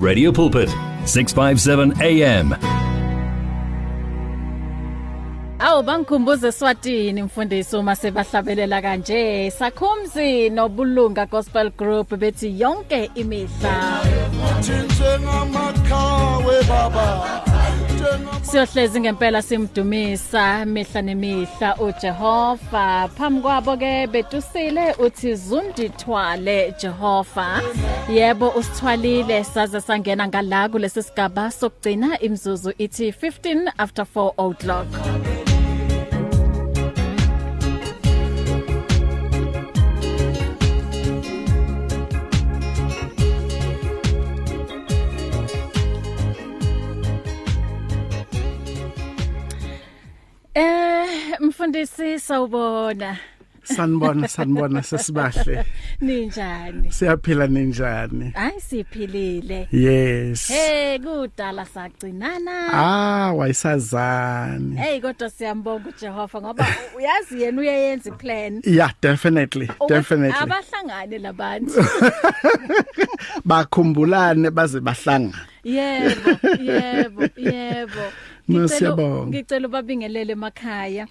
Radio Pulpit 657 AM Awu bangikhumbuze Swatini mfundisi uma sebahlabelela kanje. Sakhumzi nobulunga gospel group bethi yonke imihla. Njengamakhawe baba. Siyohlezi ngempela simdumisa mihla nemihla uJehova. Phambi kwabo ke betusile uthi zundithwale Jehova. Yebo usithwalile saze sangena ngala kulesi sigaba sokugcina imzuzu ithi 15 after 4 o'clock. Mfundisi sawubona. Sanibona sanibona sesibahle. Ninjani? Siyaphila ninjani? Hayi siphilile. Yes. Hey kudala sagcinana. Ah wayisazani Hey kodwa siyambonga uJehova ngoba uyazi yena uyayenza iplan. Yeah definitely Ukuthi definitely. abahlangane labantu bakhumbulane baze bahlanga Yebo yebo yebo. No, Ngicela- siyabonga. Ngicela ubabingelele emakhaya.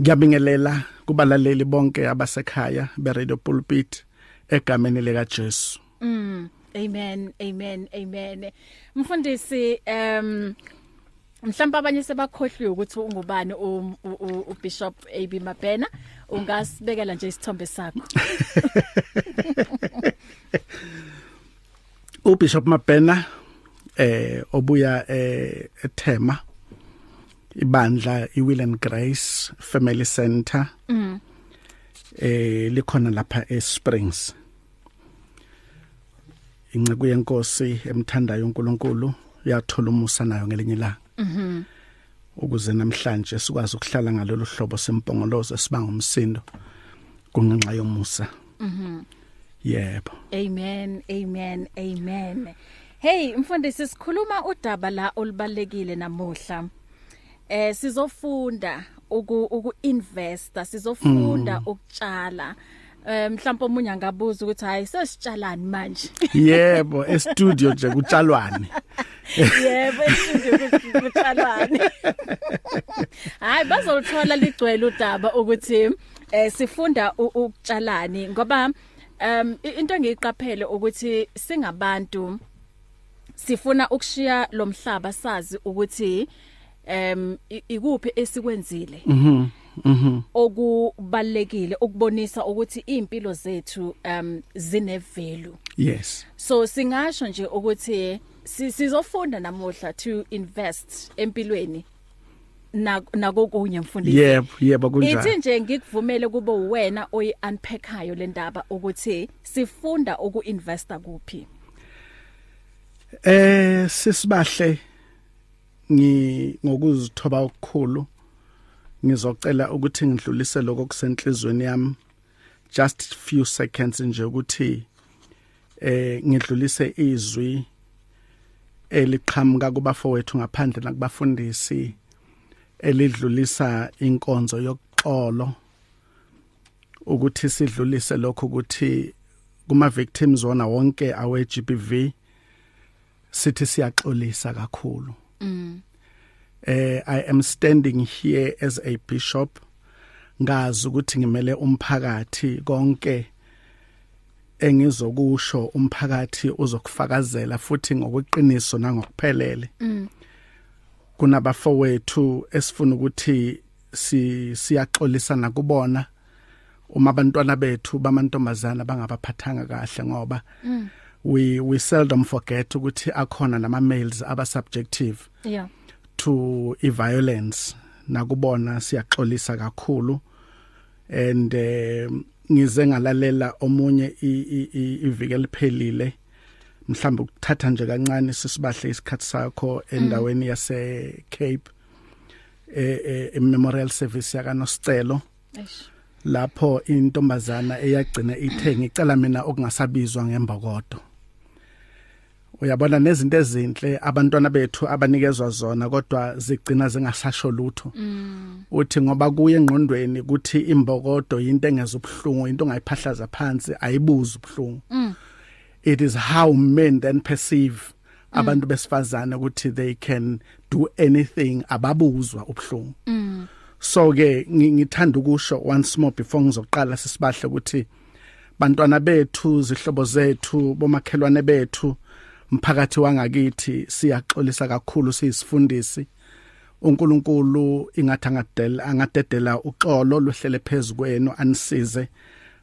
Ngiyabingelela kubalaleli bonke abasekhaya be Radio Pulpit egameni lika Jesu Mm amen amen amen. Mfundisi um mhlawumbe abanye sebakhohliwe ukuthi ungubani u- u- u Bishop AB Mabena. Ungasibekela nje isithombe sakho. uBishop Mabena eh obuya eh eThema. Ibandla iWill and Grace Family Center. Mm. Eh likhona lapha eSprings. Inceku yenkosi emthandayo uNkulunkulu yathola umusa nayo ngelinye ilanga. Mhm. Ukuze namhlanje sikwazi ukuhlala ngalolu hlobo sempongolozo sibanga umsindo kungenxa yomusa. Mhm. Yebo. Amen amen amen. Hey mfundisi sikhuluma udaba la olubalekile namuhla. Eh sizofunda uku investor sizofunda ukutshala. Eh mhlawumbe omunye angabuza ukuthi hayi sesitshalani manje? Yebo e studio nje kutshalwane. Yebo estudio kutshalani Hayi bazolithola ligcwele udaba ukuthi eh sifunda ukutshalani ngoba um into engiyiqaphele ukuthi singabantu sifuna ukushiya lo mhlaba sazi ukuthi i- ikuphi esikwenzile? Mhm mhm. Okubalekile ukubonisa ukuthi impilo zethu um zine value yes. So singasho nje ukuthi si- sizofunda namuhla to invest empilweni na nakokunye mfundisi. Yebo yebo kunjalo Ithi nje ngikuvumele kube wena oyi unpackayo le ndaba ukuthi sifunda ukuinvesta kuphi. Eh sisibahle ngokuzithoba okukhulu ngizocela ukuthi ngidlulise lokho kusenhlizweni yami. Just few seconds nje ukuthi eh ngidlulise izwi eliqhamuka kubafowethu ngaphandle nakubafundisi elidlulisa inkonzo yokuxolo ukuthi sidlulise lokho ukuthi kuma victims wona wonke awe GBV sithi siyaxolisa kakhulu. Mm eh i am standing here as a bishop. Ngazi ukuthi ngimele umphakathi konke engizokusho umphakathi uzokufakazela futhi ngokweqiniso nangokuphelele. Mm kunabafowethu esifuna ukuthi si siyaxolisana kubona. Uma abantwana bethu bamantombazana bangabaphathanga kahle ngoba mm we we seldom forget ukuthi akhona nama males aba subjective yeah. to i-violence. Nakubona siyaxolisa kakhulu. And eh, ngize ngalalela omunye i- i- i- iviki eliphelile. Mhlawumbe ukuthatha nje kancane sisibahle isikhathi sakho endaweni yase Cape eh eh, memorial service yaka Nostelo lapho intombazana eyagcina ithe ngicela mina okungasabizwa ngembokodo. Uyabona nezinto ezinhle abantwana bethu abanikezwa zona kodwa zigcina zingasasho lutho. Mm. Uthi ngoba kuye engqondweni ukuthi imbokodo into engeza ubhlungu into ongayiphahlaza phansi ayibuza ubhlungu mm. It is how men then perceive abantu besifazana ukuthi they can do anything ababuzwa ubhlungu mm. so ke ngithanda ukusho once more before ngizoqala sisibahle ukuthi bantwana bethu zihlobo zethu bomakhelwane bethu mphakathi wangakithi siyaxolisa kakhulu siyisifundisi. uNkulunkulu ingathi angadela angadedela uxolo lohlele phezukwenu anisize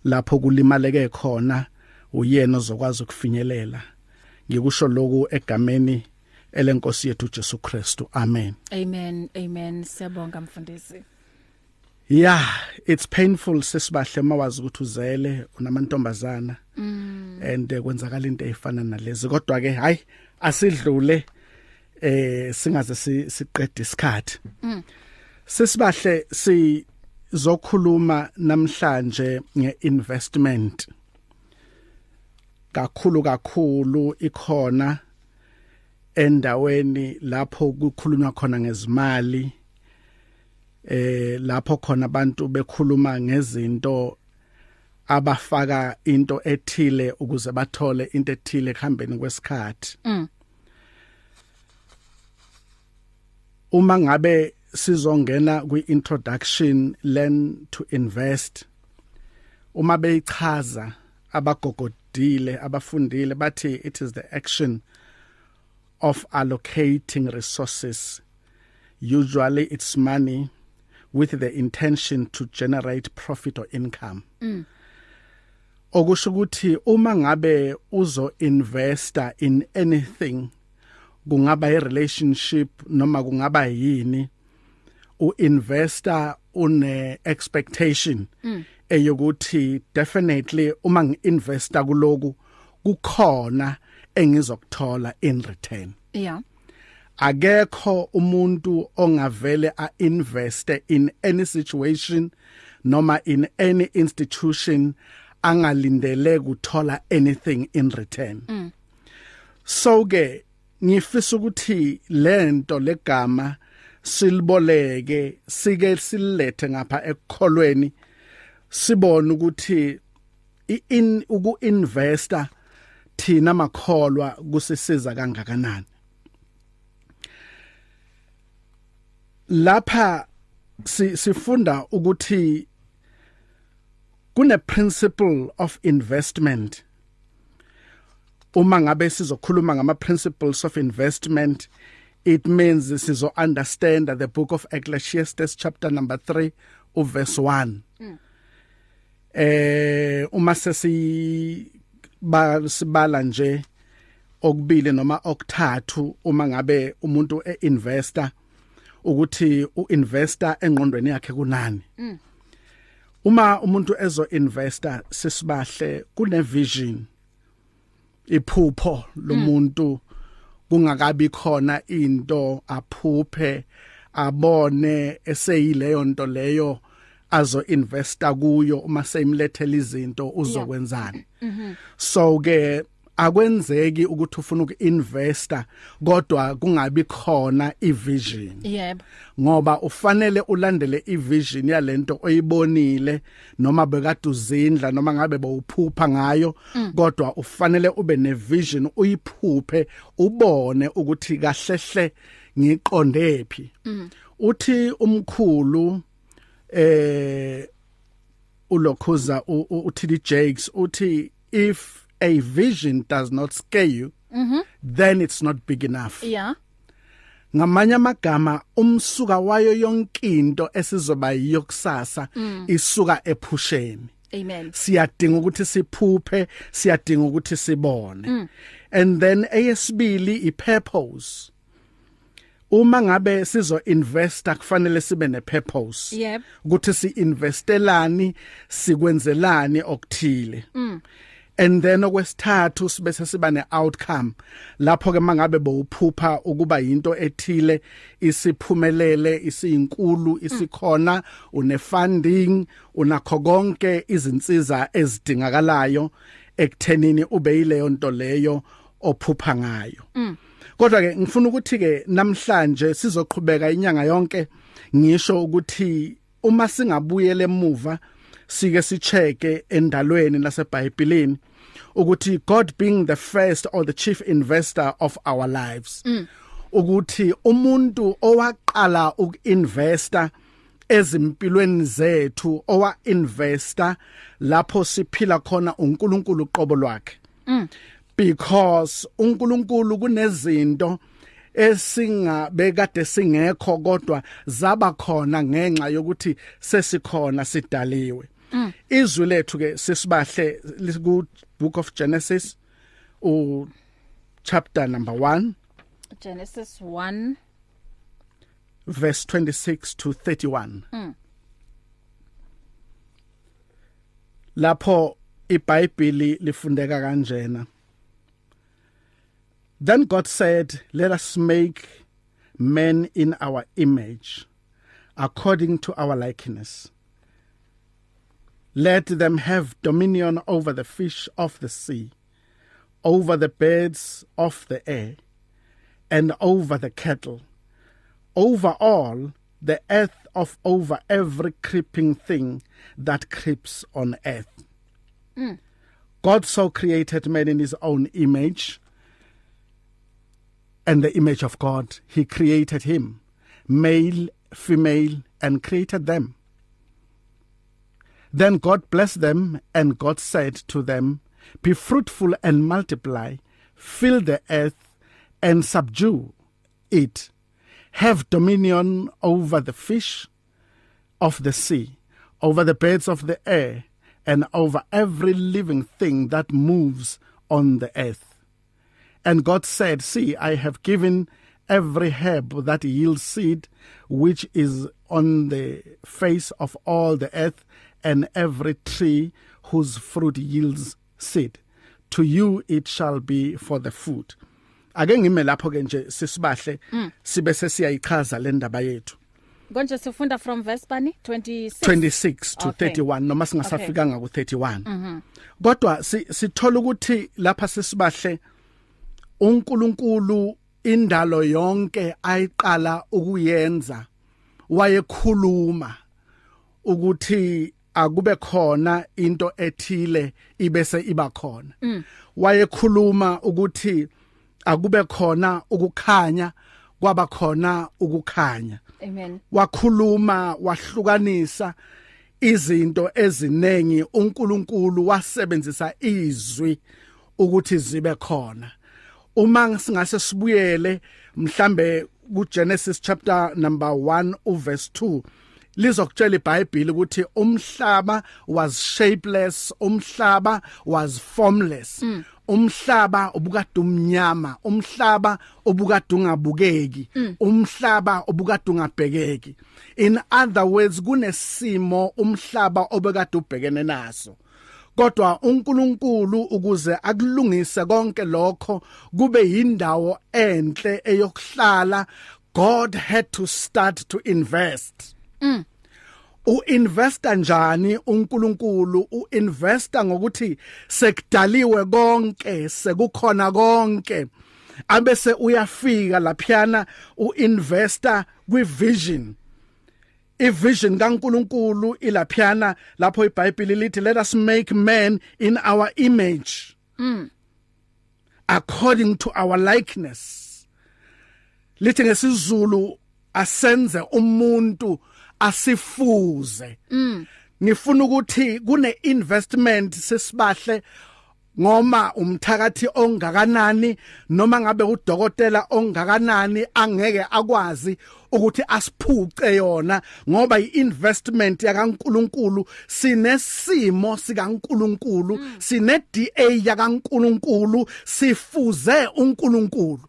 lapho kulimaleke khona uyena ozokwazi ukufinyelela. Ngikusho lokhu egameni elenkosi yethu Jesu Kristu. Amen. Amen amen. Siyabonga mfundisi. Yeah it's painful sesibahle mawazi ukuthi uzele unamantombazana. Mm. and uh, kwenzakala into efana nalezi. Kodwa ke hayi asidlule eh singaze siqede isikhathi. Mm. sesibahle si zokhuluma namhlanje ngeinvestment. Kakhulu kakhulu ikhona endaweni lapho kukhulunywa khona ngezimali. Eh lapho khona abantu bekhuluma ngezinto abafaka into ethile ukuze bathole into ethile ekuhambeni kwesikhathi. Mm. uma ngabe sizongena kwi-introduction learn to invest uma beyichaza abagogodile abafundile bathi it is the action of allocating resources. Usually it's money. With the intention to generate profit or income mm. okusho ukuthi uma ngabe uzo investor in anything kungaba i relationship noma kungaba yini uinvestor une expectation mm. eyokuthi definitely uma ngiinvesta kuloku kukhona engizokuthola in return yeah akekho umuntu ongavele ainveste in any situation noma in any institution angalindele kuthola anything in return mm. so ke ngifisa ukuthi lento legama siliboleke sike silethe ngapha ekukholweni sibone ukuthi in uku-investor thina makholwa kusisiza kangakanani lapha sifunda ukuthi kune principle of investment uma ngabe sizokhuluma ngama principles of investment it means sizo understand the book of Ecclesiastes chapter number 3 uverse 1 mm. eh uma sesi sibala nje okubili noma okuthathu uma ngabe umuntu einvestor ukuthi uinvestor engqondweni yakhe kunani mm. uma umuntu ezo investor sisibahle kune vision iphupho lomuntu kungakabi khona into aphuphe abone eseyileyo nto leyo azo investor kuyo uma seyimlethela izinto uzokwenzani mhm. so ke akwenzeki ukuthi ufuna ukuinvesta kodwa kungabi khona ivision yebo ngoba ufanele ulandele ivision yalento oyibonile noma bekade uzindla noma ngabe bowuphupha ngayo mm. kodwa ufanele ube nevision uyiphuphe ubone ukuthi kahlehle ngiqonde phi mm. uthi umkhulu eh ulokhuza uTD Jakes uthi if a vision does not scare you mhm then it's not big enough. Yeah. Ngamanye amagama umsuka wayo yonkinto esizoba yiyokusasa mm. isuka ephusheni. Amen. Siyadinga ukuthi siphuphe siyadinga ukuthi sibone. Mm. and then eyesibili ipurpose uma ngabe sizo investa kufanele sibe nepurpose yep. Ukuthi siinvestelani sikwenzelani okuthile. Mm. And then okwesithathu sibese siba neoutcome lapho ke mangabe bowuphupha ukuba into ethile isiphumelele isiyinkulu isikhona une funding unakho konke izinsiza ezidingakalayo ekuthenini ube yileyo nto leyo ophupha ngayo mm. kodwa ke ngifuna ukuthi ke namhlanje sizoqhubeka inyanga yonke ngisho ukuthi uma singabuyele emuva sike sicheke endalweni naseBhayibhelini ukuthi God being the first or the chief investor of our lives ukuthi umuntu owaqala ukuinvesta ezimpilweni zethu owa investor lapho siphila khona uNkulunkulu qobo lwakhe. Because uNkulunkulu kunezinto esingabe kade singekho kodwa zaba khona ngenxa yokuthi sesikhona sidaliwe. Izwi lethu ke sisibahle ku book of Genesis u chapter number 1 Genesis 1 verse 26 to 31 mm. lapho iBhayibheli lifundeka kanjena Then God said, Let us make men in our image, according to our likeness. Let them have dominion over the fish of the sea, over the birds of the air, and over the cattle, over all the earth of over every creeping thing that creeps on earth. Mm. God so created man in his own image and the image of God. He created him, male, female, and created them. Then God blessed them, and God said to them, Be fruitful and multiply, fill the earth and subdue it. Have dominion over the fish of the sea, over the birds of the air, and over every living thing that moves on the earth. And God said, See, I have given every herb that yields seed, which is on the face of all the earth, and every tree whose fruit yields seed. To you it shall be for the food. Ake ngime lapho ke nje sisibahle sibe sesiyayichaza le ndaba yethu. Konje sifunda from verse bani 26 26 to Okay. 31 noma singasafikanga ku 31 kodwa si- sithola ukuthi lapha sesibahle uNkulunkulu indalo yonke ayiqala ukuyenza wayekhuluma ukuthi akube khona into ethile ibese iba khona. Wayekhuluma ukuthi akube khona ukukhanya kwaba khona ukukhanya. Amen. Wakhuluma wahlukanisa izinto ezinengi uNkulunkulu wasebenzisa izwi ukuthi zibe khona. Uma singase sibuyele mhlambe kuGenesis chapter number 1 uverse 2 lizokutshela iBhayibheli ukuthi umhlaba was shapeless umhlaba was formless. Umhlaba ubukade umnyama umhlaba ubukade ungabukeki umhlaba ubukade ungabhekeki. In other words kunesimo umhlaba obekade ubhekene naso. Kodwa uNkulunkulu ukuze akulungise konke lokho kube yindawo enhle eyokuhlala God had to start to invest. Uinvesta njani uNkulunkulu? Uinvesta ngokuthi sekudaliwe konke sekukhona konke. Abese uyafika laphiyana uinvesta kwivision. Ivision kaNkulunkulu ilaphiyana lapho iBhayibheli lithi let us make man in our image. According to our likeness. Lithi ngesizulu asenze umuntu asifuze. Ngifuna ukuthi kune investment sesibahle ngoma umthakathi ongakanani noma ngabe udokotela ongakanani angeke akwazi ukuthi asiphuce yona ngoba iinvestment yakaNkuluNkulu sinesimo sikaNkuluNkulu sine DA yakaNkuluNkulu sifuze uNkuluNkulu.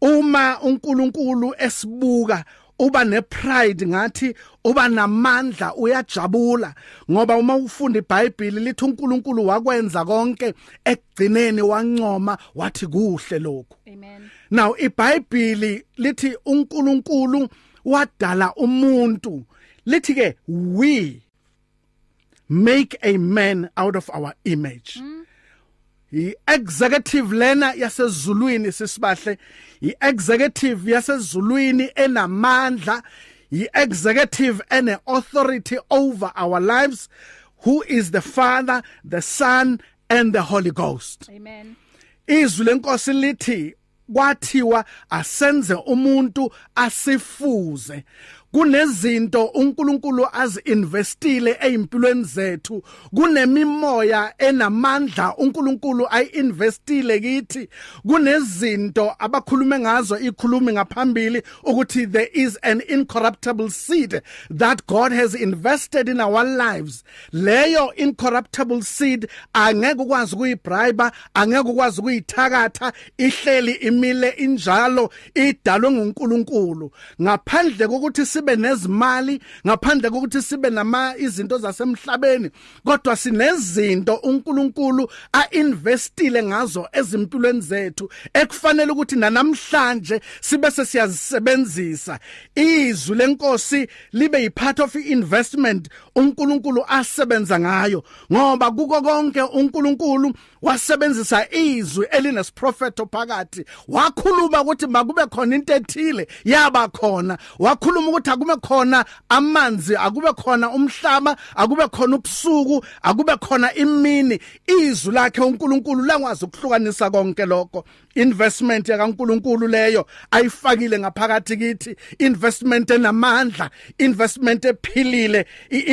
Uma uNkulunkulu esibuka uba nepride ngathi uba namandla uyajabula ngoba uma ufunda iBhayibheli lithi uNkulunkulu wakwenza konke ekugcineni wancoma wathi kuhle lokho Amen. Now iBhayibheli lithi uNkulunkulu wadala umuntu. Lithi ke we make a man out of our image. I-executive lena yasezulwini sisibahle i-executive yasezulwini enamandla i-executive ene authority over our lives who is the father the son and the Holy Ghost. Amen. Izwi lenkosi lithi kwathiwa asenze umuntu asifuze. Kunezinto uNkulunkulu azinvestile ezimpilweni zethu. Kunemimoya enamandla uNkulunkulu ayinvestile kithi. Kunezinto abakhulume ngazo ikhulumi ngaphambili ukuthi there is an incorruptible seed that God has invested in our lives. Leyo incorruptible seed angeke ukwazi kuyibribe angeke ukwazi kuyithakatha ihleli imile injalo idalwe nguNkulunkulu. Ngaphandle kokuthi sibe nezimali ngaphandle kokuthi sibe nama izinto zasemhlabeni kodwa sinezinto uNkulunkulu ainvestile ngazo ezimpilweni zethu ekufanele ukuthi namhlanje sibe sesiyazisebenzisa. Izwi lenkosi libe yipart of investment uNkulunkulu asebenza ngayo ngoba kuko konke uNkulunkulu wasebenzisa izwi elinesprofeto phakathi. Wakhuluma ukuthi makube khona into ethile yaba khona. Wakhuluma ukuthi akube khona amanzi akube khona umhlaba akube khona ubusuku akube khona imini. Izwi lakhe uNkulunkulu langwazi ukuhlukanisa konke lokho. Investment yakaNkulunkulu leyo ayifakile ngaphakathi kithi. Investment enamandla investment ephilile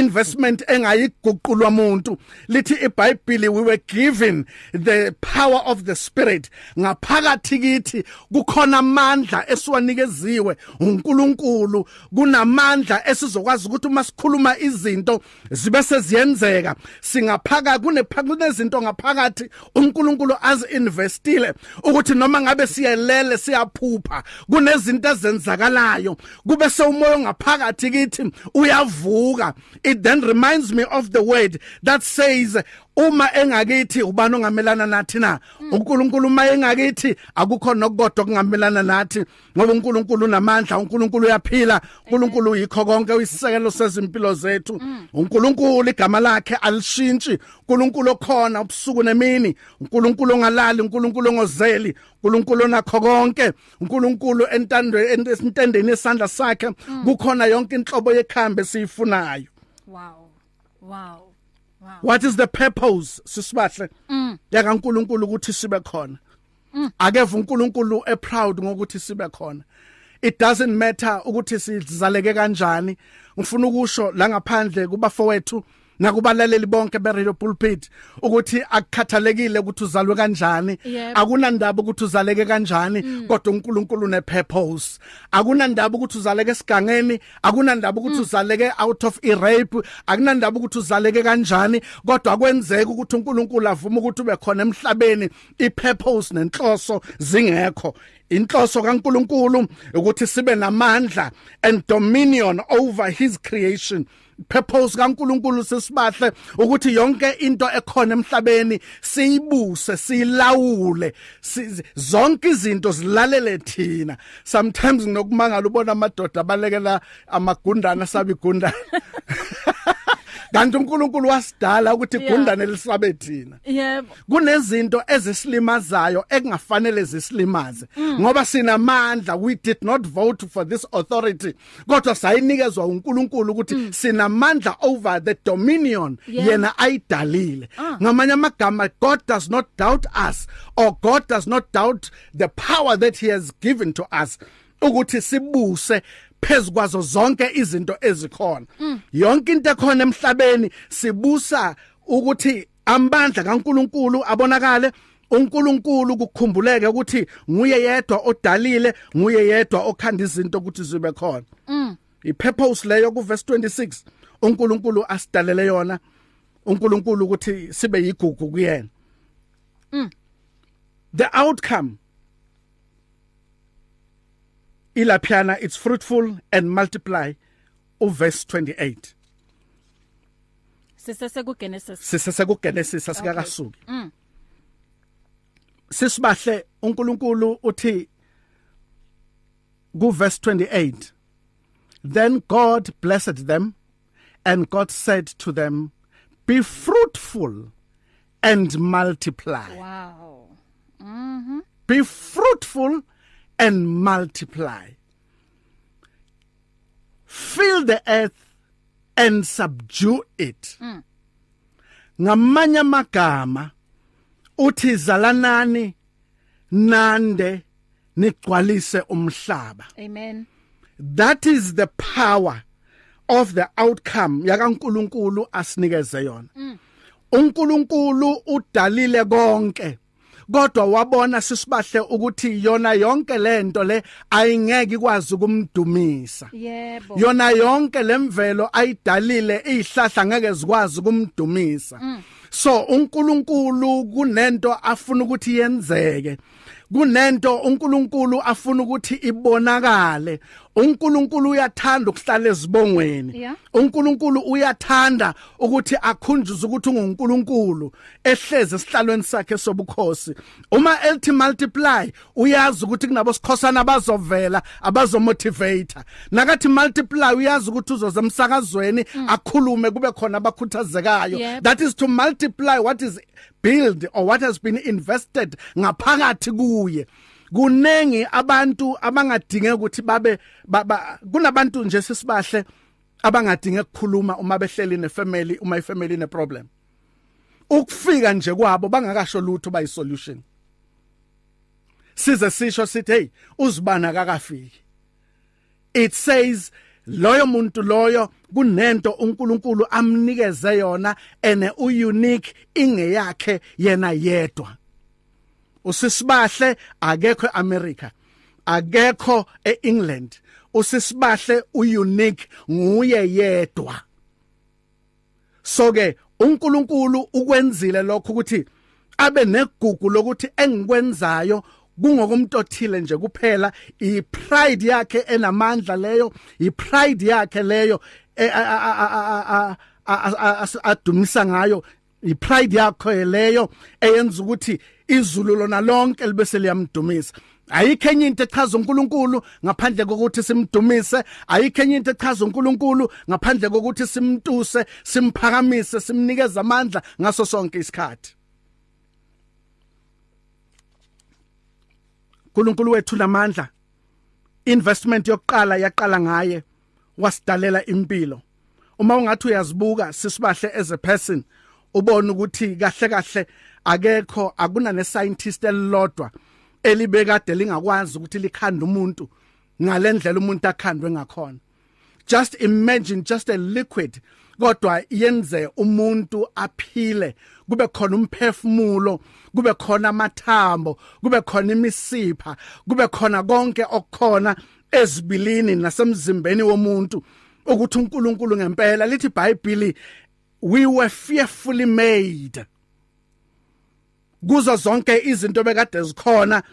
iinvestment engayiguqulwa umuntu lithi iBhayibheli we were given the power of the spirit. Ngaphakathi kithi kukhona amandla esiwanikeziwe uNkulunkulu. Kunamandla esizokwazi ukuthi uma sikhuluma izinto zibe seziyenzeka. Singaphaka kunezinto ngaphakathi uNkulunkulu azinvestile ukuthi noma ngabe siyelele siyaphupha. Kunezinto ezenzakalayo. Kube sewumoya ngaphakathi kithi uyavuka. It then reminds me of the word that says uma engakithi ubani ongamelana nathi na? uNkulunkulu uma engakithi akukho nokukodwa kungamelana nathi ngoba uNkulunkulu unamandla uNkulunkulu uyaphila uNkulunkulu yikho konke uyisisekelo sezimpilo zethu. uNkulunkulu igama lakhe alishintshi. uNkulunkulu okhona ubusuku nemini. uNkulunkulu ongalali uNkulunkulu ongozeli uNkulunkulu onakho konke. uNkulunkulu entandweni esintendeni esandla sakhe kukhona yonke inhlobo yekhambe siyifunayo wow wow Wow. What is the purpose sisibahle mm. yakaNkuluNkulu ukuthi sibe khona? Mm. Akeve uNkulunkulu e proud ngokuthi sibe khona. It doesn't matter ukuthi sizaleke kanjani. Ngifuna ukusho la ngaphandle kubafowethu nakubalaleli bonke be radio pulpit ukuthi akukhathalekile ukuthi uzalwe kanjani. Akunandaba ukuthi uzaleke kanjani mm. kodwa uNkulunkulu ne purpose akunandaba ukuthi uzaleke esigangeni akunandaba ukuthi mm. uzaleke out of rape akunandaba ukuthi uzaleke kanjani kodwa akwenzeka ukuthi uNkulunkulu avuma ukuthi ube khona emhlabeni i purpose nenhloso zingekho. Inhloso kaNkulunkulu ukuthi sibe namandla and dominion over his creation. Purpose kaNkuluNkulu sesibahle ukuthi yonke into ekhona emhlabeni siyibuse silawule zonke izinto zilalele thina. Sometimes nginokumangala ubona amadoda abalekela amagundana sabigundana kanti uNkulunkulu wasidala ukuthi igundane lisabe thina yebo. Kunezinto ezisilimazayo ekungafanele zisilimaze mm. ngoba sinamandla we did not vote for this authority. Kodwa sayinikezwa uNkulunkulu ukuthi mm. sinamandla over the dominion yena ayidalile. Ah. ngamanye amagama God does not doubt us or God does not doubt the power that he has given to us ukuthi sibuse phezukwazo zonke izinto ezikhona yonke into ekhona emhlabeni sibusa ukuthi amandla kaNkuluNkulu abonakale uNkulunkulu kukhumbuleke ukuthi nguye yedwa odalile nguye yedwa okhanda izinto ukuthi zibe khona mm. ipurpose leyo ku verse 26 uNkulunkulu asidalele yona uNkulunkulu ukuthi sibe yigugu kuyena mm. the outcome ilaphiyana it's fruitful and multiply. Uverse 28 sisese ku Genesis sisese ku Genesis asikakasuki. Mm. sisibahle uNkulunkulu uthi ku verse 28 then God blessed them and God said to them be fruitful and multiply wow. Mhm be fruitful and multiply. Fill the earth and subdue it. Mm. Ngamanye amagama uthi zalanani nande nigcwalise umhlaba amen that is the power of the outcome yakaNkuluNkulu asinikeze yona uNkulunkulu udalile konke kodwa wabona sisibahle ukuthi yona yonke lento le ayingeke ikwazi ukumdumisa. Yebo. Yona yonke lemvelo ayidalile izihlahla ngeke zikwazi ukumdumisa. So uNkulunkulu kunento afuna ukuthi yenzeke. Kunento uNkulunkulu afuna ukuthi ibonakale. uNkulunkulu uyathanda ukuhlala ezibongweni. Yeah. uNkulunkulu uyathanda ukuthi akhunjuze ukuthi unguNkulunkulu ehleze esihlalweni sakhe sobukhosi. Uma ethi multiply uyazi ukuthi kunabo sikhosana abazovela abazomotivator. Nakathi multiply uyazi ukuthi uzoza emsakazweni akhulume kube khona abakhuthazekayo. Yep. that is to multiply what is build or what has been invested ngaphakathi kuye. Kunengi abantu abangadinge ukuthi babe ba- ba- kunabantu nje sisibahle abangadinge ukukhuluma uma behleli nefamily uma ifamily ine problem ukufika nje kwabo bangakasho lutho bayi solution size sisho sithi hey uzibana kakafiki. It says loyo muntu loyo kunento uNkulunkulu amnikeze yona ene uunique ingeyakhe yena yedwa. usisibahle akekho eAmerica akekho eEngland usisibahle uunique nguye yedwa so ke uNkulunkulu ukwenzile lokho ukuthi abe negugu lokuthi engikwenzayo kungokumuntu othile nje kuphela ipride yakhe enamandla leyo ipride yakhe leyo adumisa ngayo ipride yakho leyo eyenza ukuthi izulu lona lonke libe seliyamdumisa ayikho enye into echaza uNkulunkulu ngaphandle kokuthi simdumise. Ayikho enye into echaza uNkulunkulu ngaphandle kokuthi simtuse simphakamise simnikeze amandla ngaso sonke isikhathi. uNkulunkulu wethu lamandla investment yokuqala yaqala ngaye wasidalela impilo. Uma ungathi uyazibuka sisibahle as a person ubone ukuthi kahle kahle akekho akuna ne scientist elilodwa elibekade lingakwazi ukuthi likhanda umuntu ngalendlela umuntu akhandwe ngakhona. Just imagine just a liquid kodwa yenze umuntu aphile. Kube khona umphefumulo kube khona amathambo kube khona imisipha kube khona konke okukhona ezibilini nasemzimbeni womuntu. Ukuthi uNkulunkulu ngempela lithi iBhayibheli we were fearfully made. Kuzo zonke izinto bekade zikhona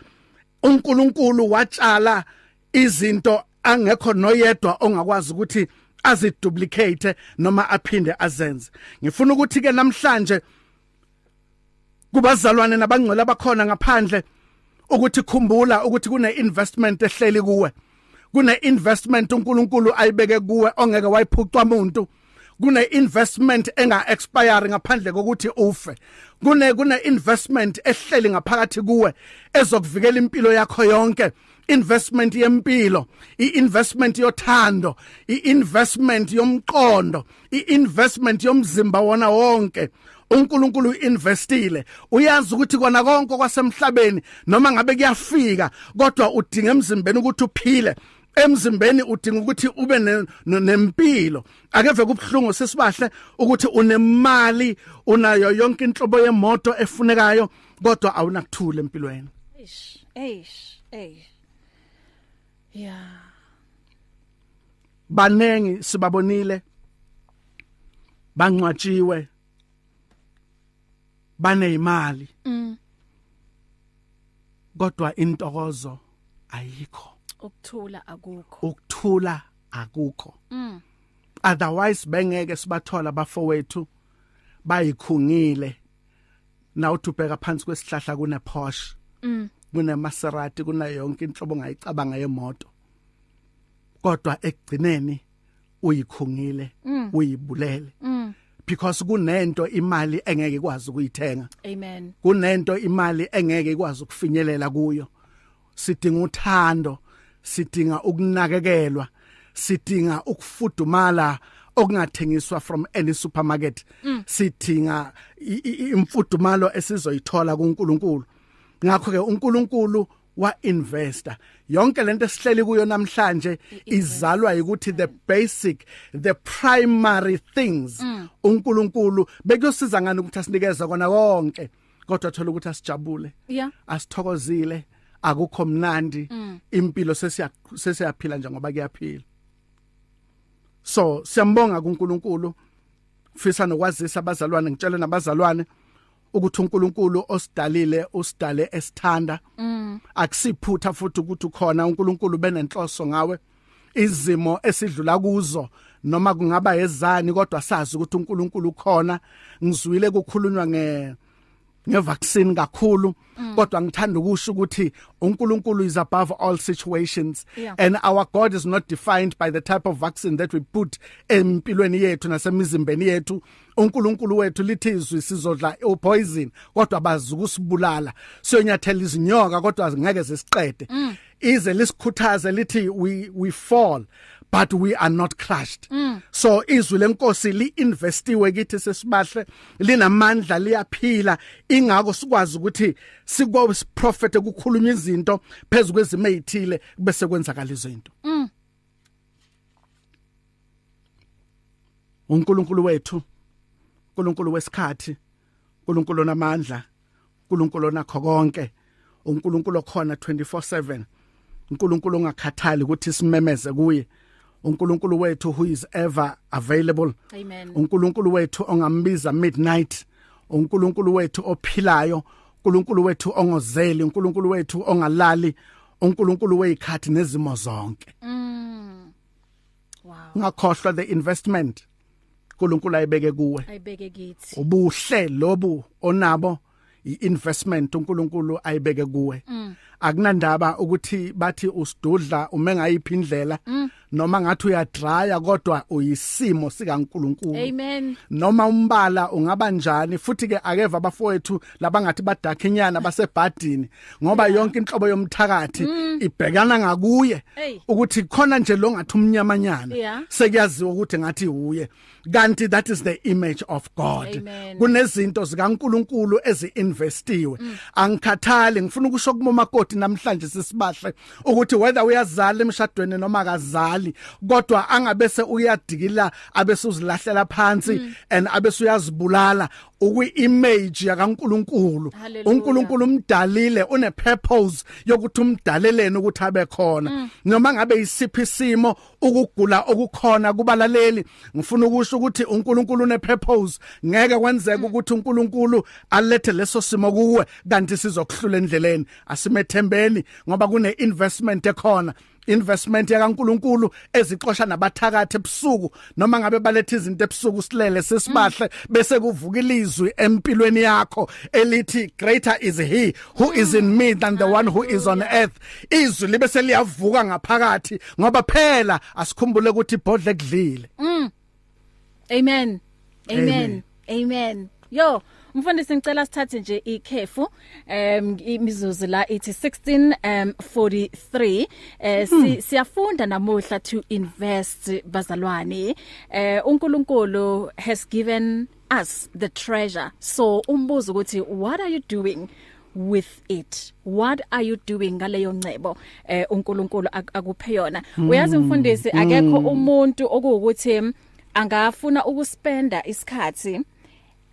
uNkulunkulu watshala izinto angekho noyedwa ongakwazi ukuthi aziduplicate noma aphinde azenze. Ngifuna ukuthi ke namhlanje kubazalwane nabangcwele abakhona ngaphandle ukuthi khumbula ukuthi kune investment ehleli kuwe kune investment uNkulunkulu ayibeke kuwe ongeke wayiphucwa umuntu kune investment enga expire ngaphandle kokuthi ufe. Kune kune investment ehleli ngaphakathi kuwe ezokuvikela impilo yakho yonke. Investment yempilo iinvestment yothando iinvestment yomqondo iinvestment yomzimba wona wonke. uNkulunkulu uinvestile. Uyazi ukuthi kona konke kwasemhlabeni noma ngabe kuyafika kodwa udinga emzimbeni ukuthi uphile. Emzimbeni udinga ukuthi ube ne- ne- nempilo. Akeve kubhlungu sesibahle ukuthi unemali unayo yonke inhlobo yemoto efunekayo kodwa awunakuthula empilweni. Eish eish eish. Yeah banengi sibabonile bangcwatshiwe banezimali mm. Kodwa intokozo ayikho. Ukuthula akukho. Ukuthula akukho. Mm. Otherwise bengeke sibathola bafowethu bayikhungile. Nawuthi ubheka phansi kwesihlahla kune Porsche mm. kune Maserati kuna yonke inhlobo ongayicabanga yemoto. Kodwa ekugcineni uyikhungile Mm. uyibulele. Mm. Because kunento imali engeke ikwazi ukuyithenga. Amen. Kunento imali engeke ikwazi ukufinyelela kuyo. Sidinga uthando. Sidinga ukunakekelwa sidinga ukufudumala okungathengiswa from any supermarket. Sidinga i- i- imfudumalo esizoyithola kuNkulunkulu. Ngakho ke uNkulunkulu wa investor yonke lento esihleli kuyo namhlanje izalwa ukuthi the basic the primary things uNkulunkulu bekuyosiza ngani ukuthi asinikeze kona konke? Kodwa thola ukuthi asijabule. Asithokozile. Akukho mnandi. Impilo sesiya sesiyaphila njengoba kuyaphila. So siyambonga kuNkulunkulu. Fisa nokwazisa abazalwane ngitshela nabazalwane ukuthi uNkulunkulu osidalile usidale esithanda. Akusiphutha futhi ukuthi ukhona uNkulunkulu benenhloso ngawe. Izimo esidlula kuzo noma kungaba ezani kodwa sazi ukuthi uNkulunkulu ukhona. Ngizwile kukhulunywa nge ngevaccine kakhulu kodwa ngithanda ukusho ukuthi uNkulunkulu is above all situations. Yeah. and our God is not defined by the type of vaccine that we put empilweni yethu nasemizimbeni yethu. uNkulunkulu wethu lithi izwi sizodla upoison kodwa bazi ukusibulala. Siyonyathela izinyoka kodwa ngeke zisiqede. Ize lisikhuthaze lithi we we fall. But we are not crushed. Mm. so izwi lenkosi liinvestiwe kithi sesibahle linamandla liyaphila. Ingako sikwazi ukuthi sikwazi prophet ukukhuluma izinto phezulu kwezimo ezithile bese kwenzakala izinto mm. uNkulunkulu wethu uNkulunkulu wesikhathi uNkulunkulu onamandla uNkulunkulu onakho konke uNkulunkulu okhona 24/7 uNkulunkulu ongakhathali ukuthi simemeze kuye. uNkulunkulu wethu who is ever available. Amen. uNkulunkulu wethu ongambiza midnight. uNkulunkulu wethu ophilayo. uNkulunkulu wethu ongozeli. uNkulunkulu wethu ongalali. uNkulunkulu wezikhathi nezimo zonke. Wow. Ngakhohlwa the investment uNkulunkulu ayibeke kuwe. Ayibeke kithi. Ubuhle lobu onabo iinvestment uNkulunkulu ayibeke kuwe. Akunandaba ukuthi bathi usidudla ume ngayiphi indlela. Noma ngathi uyadraya kodwa uyisimo sikaNkulunkulu. Amen. Noma umbala ungaba njani futhi ke akeva abafowethu labangathi badakhinyana basebhadini ngoba yonke inhlobo yomthakathi ibhekana ngakuye ukuthi khona nje lo ngathi umnyamanyana sekuyaziwa ukuthi ngathi uye. Kanti that is the image of God. Kunezinto zikaNkuluNkulu eziinvestiwe. Angikhathali ngifuna ukusho kumomakoti namhlanje sisibahle ukuthi whether uyazala emshadweni noma akazali kodwa angabe se uyadikila abese uzilahlela phansi and abese uyazibulala ukwi-image yakaNkuluNkulu. Hallelujah. uNkulunkulu umdalile une purpose yokuthi umdaleleni ukuthi abe khona. Noma ngabe isiphi isimo ukugula okukhona kubalaleli ngifuna ukusho ukuthi uNkulunkulu une purpose ngeke kwenzeke ukuthi uNkulunkulu alethe leso simo kuwe kanti sizokuhlula endleleni. Asimethembeni ngoba kune investment ekhona. Investment yakaNkuluNkulu ezixosha nabathakathi ebusuku noma ngabe baletha izinto ebusuku silele sesibahle bese kuvuka ilizwi empilweni yakho elithi greater is he who is in me than the one who is on earth. Izwi libe seliyavuka ngaphakathi ngoba phela asikhumbule ukuthi ibhodle kudlile amen. Amen. Amen. amen. Yo mfundisi ngicela sithathe nje ikhefu em imizuzu la ithi 16 um 43 eh si, siyafunda namuhla to invest bazalwane. Eh uNkulunkulu has given us the treasure. So umbuzo ukuthi what are you doing with it? What are you doing ngaleyo ncebo? Eh uNkulunkulu ak- akuphe yona. Uyazi mfundisi akekho umuntu okuwukuthi mm, angafuna ukuspenda isikhathi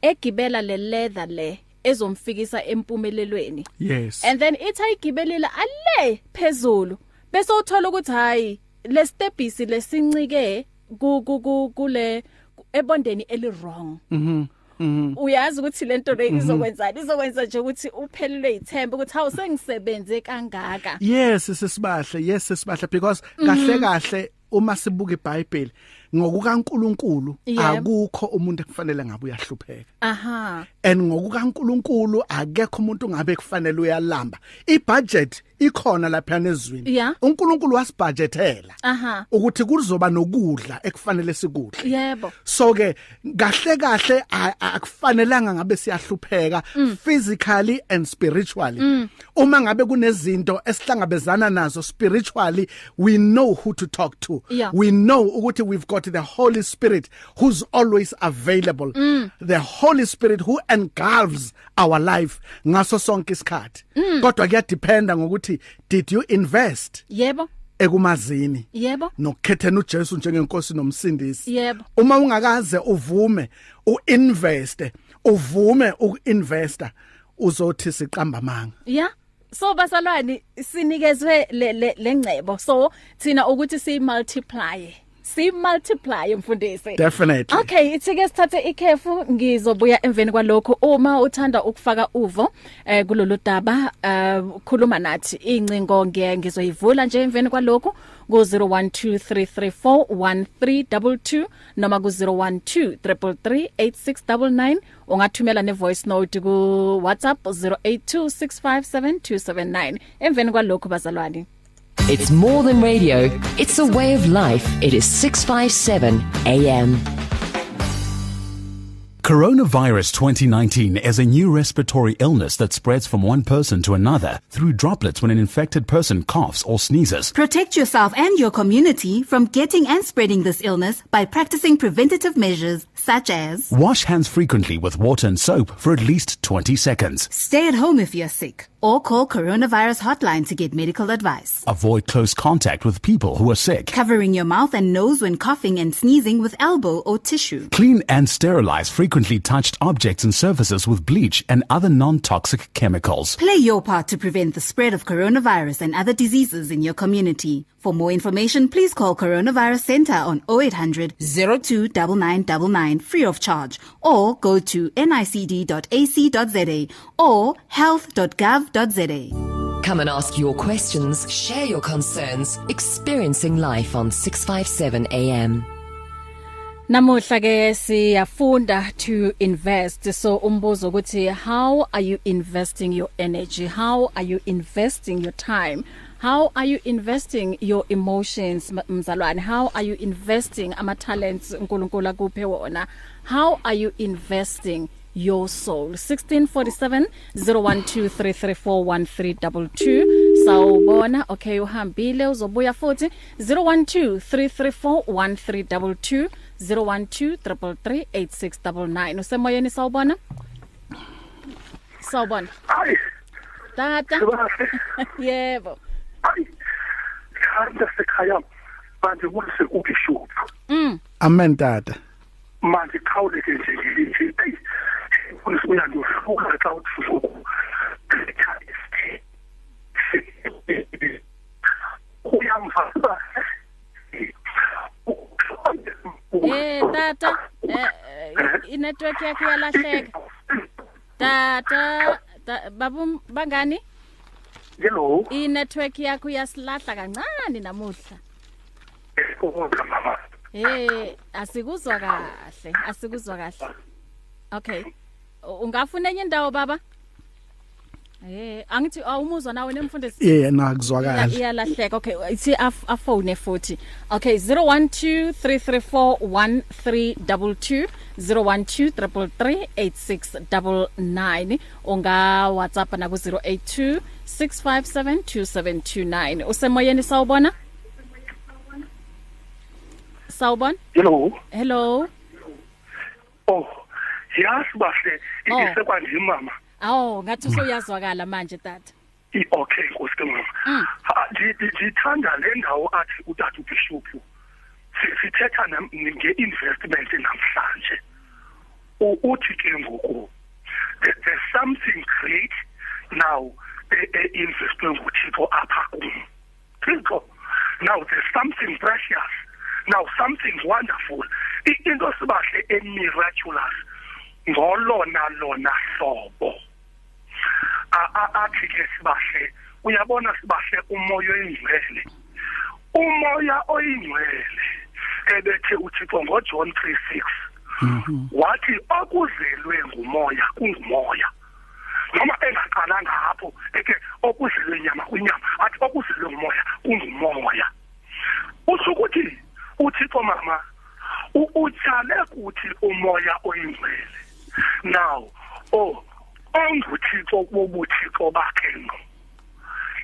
egibela le leather le ezomfikisa empumelelweni. Yes. And then ithi ayigibelile ale phezulu. Bese uthola ukuthi hayi le stepisi lesincike ku ku- ku kule ebondeni eli wrong. Mhm mhm. Uyazi ukuthi lento le izokwenzani? Izokwenza nje ukuthi uphelelwe ithemba ukuthi hawu sengisebenze kangaka. Yes sesibahle. Yes sesibahle because kahle kahle uma sibuka iBhayibheli ngokukaNkuluNkulu akukho umuntu ekufanele ngabe uyahlupheka. Aha. And ngokukaNkuluNkulu akekho umuntu ngabe kufanele uyalamba. Ibudget ikhona lapha nezwini Yeah. uNkulunkulu wasibudgetela aha. ukuthi kuzoba nokudla ekufanele sikudle. Yebo. So ke kahle kahle a- a- akufanelanga ngabe siyahlupheka physically and spiritually. Uma ngabe kunezinto esihlangabezana nazo spiritually we know who to talk to. Yeah. we know ukuthi we've got got the Holy Spirit who's always available. Mm. the Holy Spirit who engulfs our life ngaso sonke isikhathi. Mm. kodwa kuyadependa ngokuthi did you invest yebo. ekumazini? Yebo. Nokukhethena uJesu njengenkosi nomsindisi. Yebo. Uma ungakaze uvume uinveste uvume ukuinvesta uzothi siqamba amanga. Yeah so basalwane sinikezwe le lengcebo so thina ukuthi si multiply si multiply mfundisi. Definitely. Okay ithike sithathe ikhefu ngizobuya emveni kwalokho. Uma uthanda ukufaka uvo eh kulolu daba uh khuluma nathi incingo ngiye ngizoyivula nje emveni kwalokho ku 0123341322 noma ku 0123338699 ungathumela ne voice note ku WhatsApp 0826572779 emveni kwalokho bazalwane. It's more than radio, it's a way of life. It is 657 AM. Coronavirus 2019 is a new respiratory illness that spreads from one person to another through droplets when an infected person coughs or sneezes. Protect yourself and your community from getting and spreading this illness by practicing preventative measures such as Wash hands frequently with water and soap for at least 20 seconds. Stay at home if you're sick or call coronavirus hotline to get medical advice. Avoid close contact with people who are sick. Covering your mouth and nose when coughing and sneezing with elbow or tissue. Clean and sterilize frequently touched objects and surfaces with bleach and other non-toxic chemicals. Play your part to prevent the spread of coronavirus and other diseases in your community. For more information, please call Coronavirus Center on 0800 029999 free of charge or go to nicd.ac.za or health.gov.za. Come and ask your questions, share your concerns, experiencing life on 657 AM. Namuhla ke siyafunda to invest. So umbuzo ukuthi how are you investing your energy? How are you investing your time? How are you investing your emotions mzalwane? How are you investing ama talents uNkulunkulu akuphe wona? How are you investing your soul? 1647 0123341322 sawubona okay uhambile uzobuya futhi 0123341322 0123338699 usemoyeni sawubona? Sawubona. Hayi. Tata. Yebo. Hayi. Khanda sekhaya manje kuse ubishop mm. Amen tata. Manje khawuleke nje ufuna uya ndohluka xa uthuku uyamva eh tata eh inetwork yakhe yalahleka tata ta, babu bangani? Hello? Inetwork yakho yasilahla kancane namuhla. Eh asikuzwa kahle asikuzwa kahle. Okay. Ungafuna enye indawo baba? Eh angithi awumuzwa nawe nemfundisi. Yeah nakuzwakala iyalahleka. Okay ithi afone futhi. Okay 0123341322 0123338699 unga WhatsApp na ku 0826572729 usemoyeni sawubona? Sawubona? Hello? Hello? Oh yazi bahle Oh. isekwanje mama. Awu ngathi usuyazwakala manje tata. Okay nkosi mama Mm. Ha, ndithanda le ndawo athi utata ubishop Si- sithetha nge-investment namhlanje. Uthi ke ngoku there- there's something great now e-investwe nguthixo apha kum. Thixo now there's something precious now something wonderful. Into sibahle emiraculous ngolona lona hlobo. A- a- athi ke sibahle uyabona sibahle umoya oyingcwele. Umoya oyingcwele ebethe uthixo ngoJohn 3:6 wathi okuzelwe ngumoya kungumoya. Noma engaqalanga lapho eke okuzelwe inyama kwinyama athi okuzelwe ngumoya kungumoya. Usho ukuthi uthixo mama utshale kuthi umoya oyingcwele. Now oh onguthixo bobuthixo bakhe ngqo.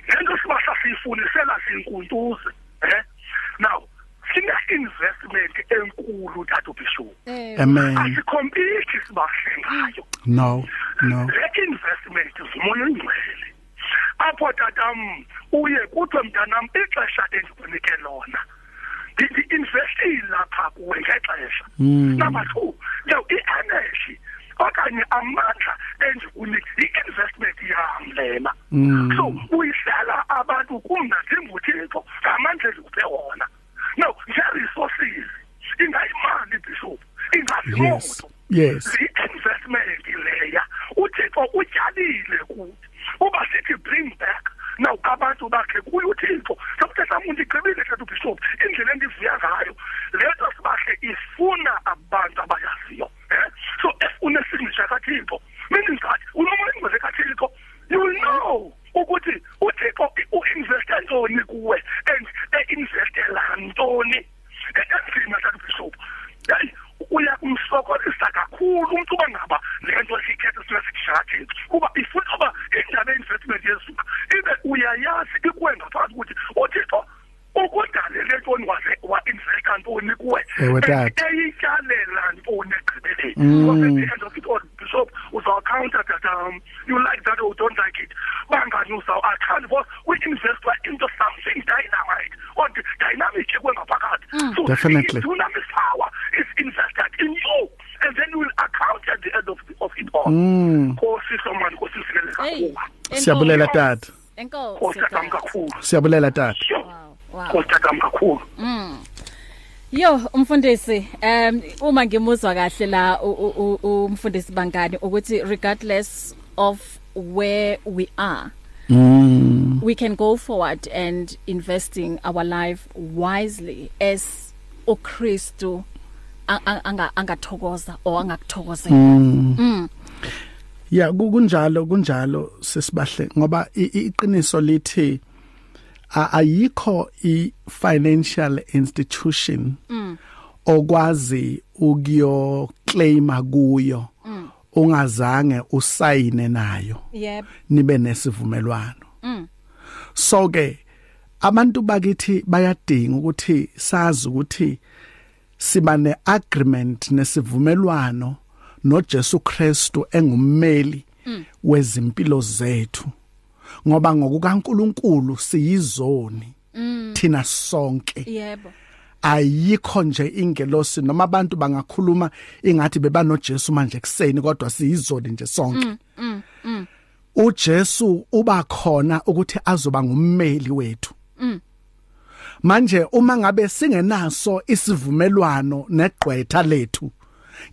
Lento sibahla siyifunisela sinkuntuze eh now sine investment enkulu tatu bishop Eh, amen. Asikhompiti sibahle ngayo. No no. Le investment zumoya oyingcwele apho tatam uye kuthiwe mntanam ixesha endikunike lona. Ndi-investile lapha kuwe ngexesha. Number two now i-energy okanye amandla endikunike i-investment yam lena so uyihlala abantu kum ndinguthixo ngamandla endikuphe wona. Now nge-resources ingayimali bishop ingazimoto. yes. I-investment leya uthixo utyalile kuthi uba sithi bring back now abantu bakhe kuye uthixo. Sokuthetha umuntu igqibile thetha ubishop indlela endivuya ngayo le nto sibahle ifuna abantu abayaziyo. So if unesignature kathixo meaning that unoma ingcwele kathixo you will know ukuthi uthixo u-investe ntoni kuwe and e-investela ntoni enzima tata bishop hayi uya kumsokolisa kakhulu umuntu uba ngaba le nto siyithetha sina sikushaya kuba ifuna uba indaba ye-investment yezuka ibe uyayazi ikuwe ngaphakathi ukuthi uthixo ukudalele ntoni waze wa-investa ntoni kuwe Ewe, tata. eyityalela ntoni because at the end of it all bishop that um, you like that or don't like it? Bangani uzawuaccount because we-investwa into something dynamite. Or dynamic ekwengaphakathi so Definitely. dunamis power is invested in you and then you will account at the end of, the, of it all. Nkosi somani nkosi usikele Hey. kakhulu. siyabulela tata Enkosi. nkosi tatam tata. tata Wow. nkosi tatam kakhulu Yo umfundisi um uma ngimuzwa kahle la u- u- u- umfundisi bangani ukuthi regardless of where we are mm. we can go forward and investing our life wisely as uKristu a- a- anga angathokoza or angakuthokozela. Ya ku- kunjalo kunjalo sesibahle ngoba i- i- iqiniso lithi a- ayikho i financial institution okwazi ukuyo claima kuyo ungazange usayine nayo yep. nibe nesivumelwano. So ke abantu bakithi bayadinga ukuthi sazi ukuthi siba neagreement nesivumelwano noJesu Kristu engummeli wezimpilo zethu. Ngoba ngokukaNkuluNkulu siyizoni thina sonke. Yebo. Ayikho nje ingelosi noma abantu bangakhuluma ingathi bebanoJesu manje kuseni kodwa siyizoni nje sonke. uJesu uba khona ukuthi azoba ngummeli wethu. Manje uma ngabe singenaso isivumelwano negqwetha lethu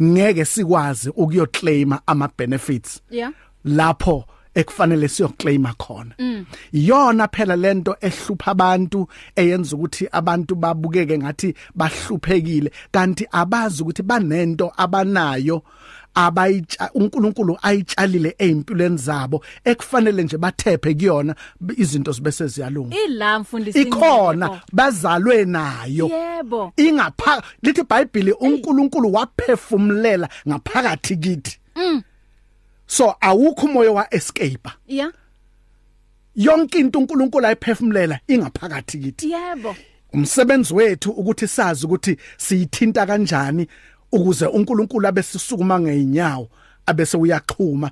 ngeke sikwazi ukuyoclaima ama benefits yeah. Lapho ekufanele siyoclaima khona. Iyona phela lento ehlupha abantu eyenza ukuthi abantu babukeke ngathi bahluphekile kanti abazi ukuthi banento abanayo abayitsha uNkulunkulu ayitshalile ezimpilweni zabo ekufanele nje bathephe kuyona izinto zibese ziyalunga ila mfundisi ikhona bazalwe nayo. Yebo. Ingapha lithi iBhayibheli uNkulunkulu waphefumulela ngaphakathi kithi. So awukho umoya wa escape yeah. Yonke into uNkulunkulu ayiphefumulela ingaphakathi kithi. Yebo. Umsebenzi wethu ukuthi sazi ukuthi siyithinta kanjani ukuze uNkulunkulu abe sisukuma ngeenyawo abese uyaxhuma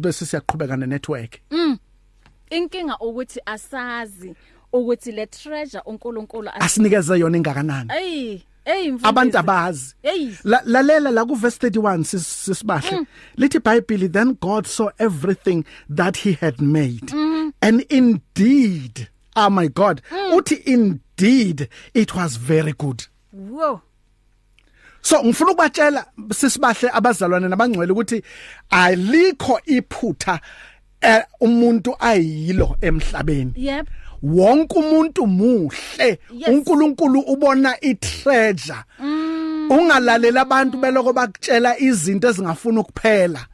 bese siyaqhubeka ne network inkinga ukuthi asazi ukuthi le treasure uNkulunkulu as- asinikeze yona ingakanani. Ey, ey mfundisi. Abantu abazi. Lalela la ku verse 31 sis- sisibahle. Lithi bible then god saw everything that he had made and indeed oh my god uthi indeed it was very good. Whoa. so ngifuna ukubatshela sisibahle abazalwane nabangcwele ukuthi alikho iphutha eh, umuntu ayilo emhlabeni. Yep. Wonke umuntu muhle Yes. uNkulunkulu ubona itreasure ungalalela abantu beloko bakutshela izinto ezingafuna ukuphela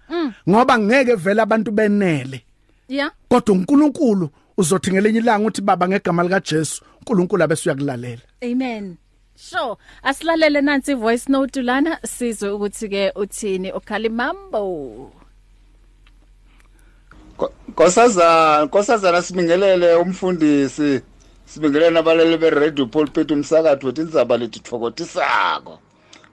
ngoba ngeke vele abantu benele Yeah. kodwa uNkulunkulu uzothi ngelinye ilanga uthi baba ngegama lika Jesu uNkulunkulu abese uyakulalela Amen. Sure. Asilalele nansi voice note lana sizwe ukuthi ke uthini ukhalimambo. Nkosazana, nkosazana sibingelele umfundisi. sibingelele abalali be-radio pulpit umsakathi wethi indzaba lethi thokotisako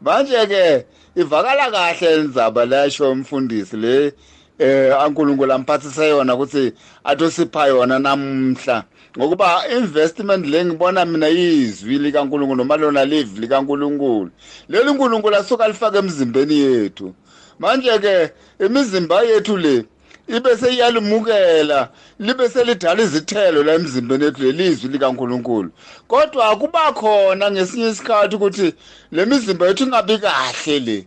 manje-ke ivakala kahle indzaba lasho umfundisi le eh ankulunkulu amphathise yona ukuthi atosipha yona namhla. Ngokuba investment le ngibona mina yizwi likaNkulunkulu noma lona live likaNkulunkulu. Leli nkulunkulu asuka lifake emzimbeni yethu. Manje ke imizimba yethu le ibe seyalimukela libe selidala izithelo la emzimbeni yethu lelizwi likaNkuluNkulu. Kodwa kuba khona ngesinye isikhathi ukuthi lemizimba yethu ingabi kahle le.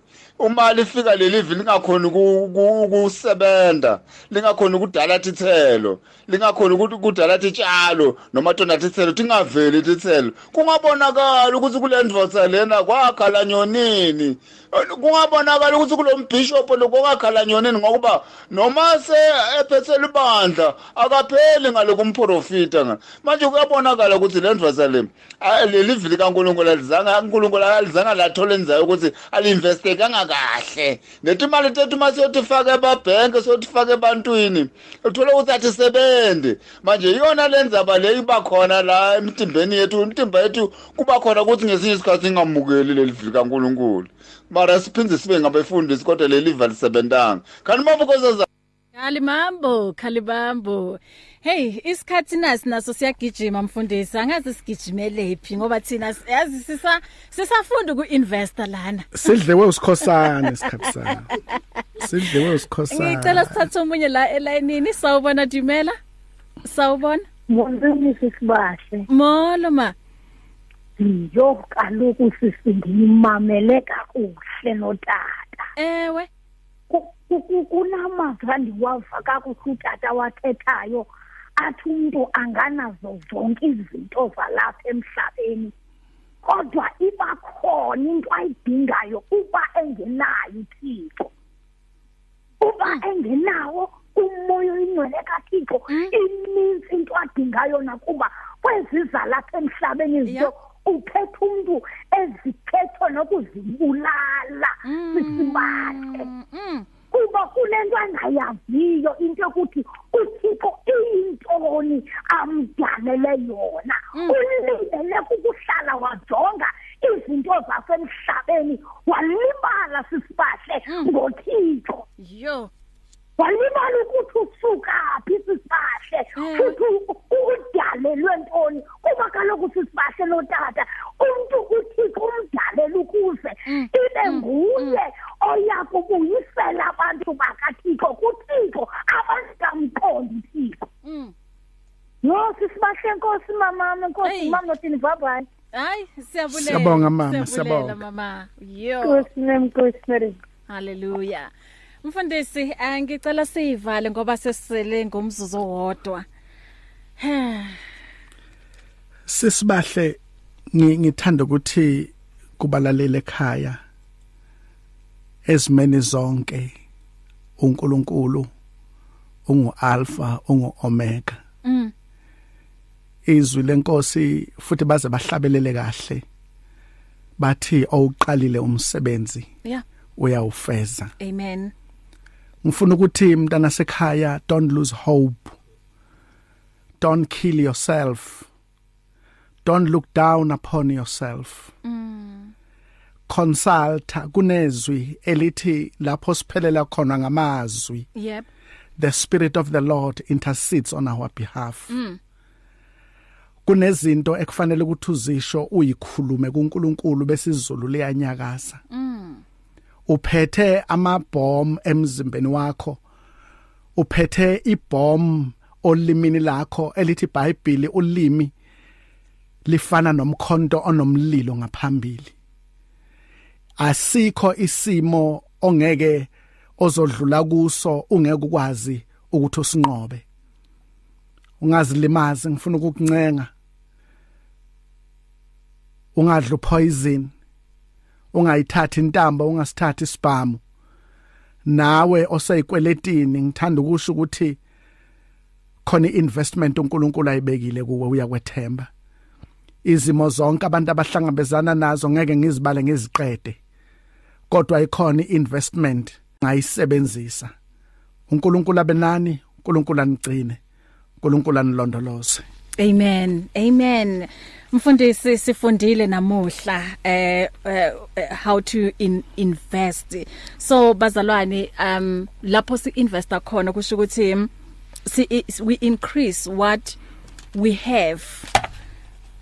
Uma lifika leli vini lingakhona ukusebenza lingakhona ukudala tithelo lingakhona ukuthi kudala titshalo noma tona tithelo tingaveli tithelo. Kungabonakala ukuthi kule ndvodza lena kwakhala nyonini. Kungabonakala ukuthi kulo mbhishophu lokwakhala nyonini ngokuba noma se ephethe libandla akapheli ngaloku mprofita nga. Manje kuyabonakala ukuthi le ndvodza le leli vili kaNkulunkulu alizanga uNkulunkulu alizanga lathola enzayo ukuthi alinveste kangakahle netimali tethu masiyotifaka ebabhenke siyotifaka ebantwini uthola ukuthi atisebenzi manje iyona le ndzaba le iba khona la emtimbeni yethu imtimba yethu kuba khona ukuthi ngesinye isikhathi singamukeli leli vili kaNkulunkulu. Mara siphinde sibe ngabefundisi kodwa leli liva lisebentanga. Kanti mabukoza Khalimambo, khalibambo. Hey, isikhathi nasi naso siyagijima mfundisi. Angazi sigijimele phi ngoba thina yazi sisa sisafunda ukuinvesta lana. Sidlewe usikhosana isikhathi sana. Sidlewe usikhosana. Ngicela sithathe omunye la elayinini sawubona Dumela. Sawubona? Ngibonile sisibahle. Molo ma. Yo kaloku sisindimamele kakuhle notata. Ewe. kunamava ndiwava kakuhle utata wathethayo athi umntu anganazo zonke izinto zalapha emhlabeni. Kodwa iba khona into ayidingayo uba engenayo uthixo. Uba engenawo umoya oyingcwele kathixo. Ininzi into adingayo nakuba kwezi zalapha emhlabeni izinto ukhetha umuntu ezikhetho nokuzibulala. Sisibathe kuba kulento angayaziyo into yokuthi uthixo iyintoni amdalele yona. Ulindele kukuhlala wajonga izinto zasemhlabeni walibala sisibahle ngothixo. Yo. Walibala ukuthi usuka phi sisibahle futhi udalelwe ntoni? Kuba kaloku sisibahle notata umuntu uthixo umdalela ukuze ibe nguye oya kubuyisela abantu bakathixo kuthixo abangamqondi uthixo yo sisibahle nkosi mamama nkosi mama notini vabayi hayi siyabulela siyabonga mama siyabonga. mama. Yo. Nkosi nemkosi mary haleluya mfundisi angicela sivale ngoba sesisele ngomzuzu owodwa. Sisibahle ngithanda ukuthi kubalalele ekhaya ezimeni zonke uNkulunkulu ungu alpha ungu omega mm. Izwi lenkosi futhi baze bahlabelele kahle bathi awuqalile umsebenzi yeah. uyawufeza. Amen. Ngifuna ukuthi mntana sekhaya don't lose hope. Don't kill yourself. Don't look down upon yourself. Mm. Consult kunezwi elithi lapho siphelela khona ngamazwi. Yep. The spirit of the lord intercedes on our behalf. Mm. Kunezinto ekufanele ukuthi uzisho uyikhulume kuNkulunkulu besizulu liyanyakaza mm. Uphethe amabhom emzimbeni wakho. Uphethe ibhom olimini lakho elithi iBhayibheli ulimi lifana nomkhonto onomlilo ngaphambili. Asikho isimo ongeke ozodlula kuso ungeke ukwazi ukuthi usinqobe. Ungazilimazi ngifuna ukukuncenga. Ungadlu poison ungayithathi intambo ungasithathi isibhamu nawe oseyikweletini ngithanda ukusho ukuthi khona iinvestment uNkulunkulu ayibekile kuwe uyakwethemba izimo zonke abantu abahlangabezana nazo ngeke ngizibale ngeziqede kodwa ikhona iinvestment ngayisebenzisa. uNkulunkulu abenani uNkulunkulu anigcine uNkulunkulu anilondoloze. Amen. Amen. Mfundisi sifundile namuhla eh uh, how to in, invest. So bazalwane um lapho si investor khona kusho ukuthi si we increase what we have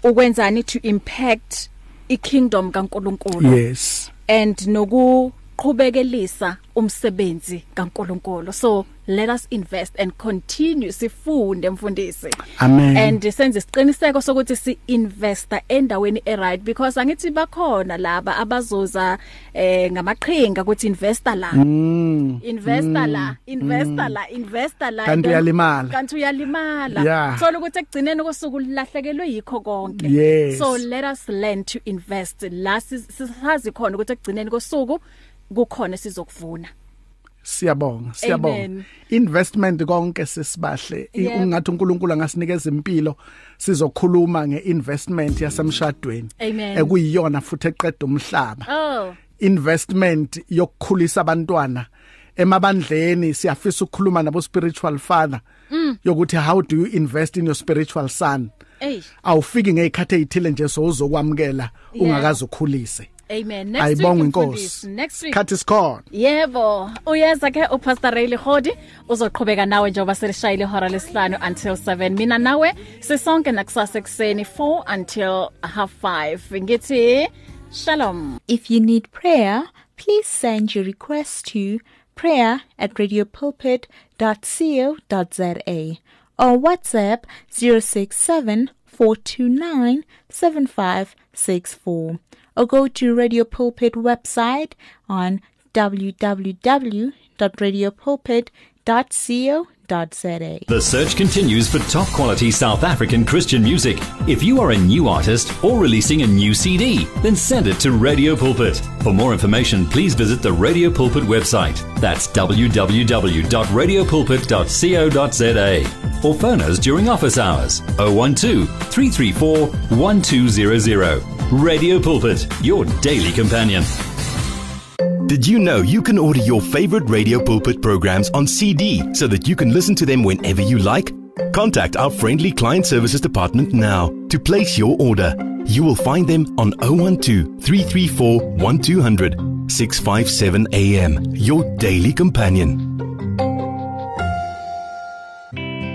ukwenzani to impact ikingdom kaNkuluNkulu. Yes. And noku qhubekelisa umsebenzi kaNkuluNkulu so let us invest and continue sifunde mfundisi Amen. and senze isiqiniseko sokuthi si investor endaweni e right because angithi bakhona laba abazoza eh ngamaqhinga ukuthi investor la Mm. investor mm, la investor la investor la Kanti uyalimala. kanti uyalimala Yeah. so ukuthi ekugcineni kosuku lahlekelwe yikho konke Yes. so let us learn to invest la sisazi khona ukuthi ekugcineni kosuku kukhona sizokuvuna Siyabonga, siyabonga. Investment konke sesibahle. Yep. Ungathi uNkulunkulu angasinikeza impilo sizokhuluma ngeinvestment yasemshadweni. Ekuyiyona futhi eqeda umhlaba. oh investment yokukhulisa abantwana emabandleni siyafisa ukukhuluma nabo spiritual father Mm. yokuthi how do you invest in your spiritual son awufiki ngezikhathi ezithile nje so uzokwamkela Yeah. ungakazi ukhulise amen. Next ayibonga week inkosi next week. Khathi sikhona. Yebo, uyeza ke uPastor Ray Lehodi uzoqhubeka nawe njengoba selishayile ihora lesihlanu until 7. Mina nawe sisonke nakusasa ekseni 4 until half 5. Ngithi shalom. If you need prayer, please send your request to prayer at radiopulpit.co.za or WhatsApp 067 429 7564 or go to Radio Pulpit website on www.radiopulpit.co.za. The search continues for top quality South African Christian music. If you are a new artist or releasing a new CD, then send it to Radio Pulpit. For more information, please visit the Radio Pulpit website. That's www.radiopulpit.co.za. Or phone us during office hours 012 334 1200. Radio Pulpit, your daily companion. Did you know you can order your favorite Radio Pulpit programs on CD so that you can listen to them whenever you like? Contact our friendly client services department now to place your order. You will find them on 012 334 1200 657 AM, your daily companion.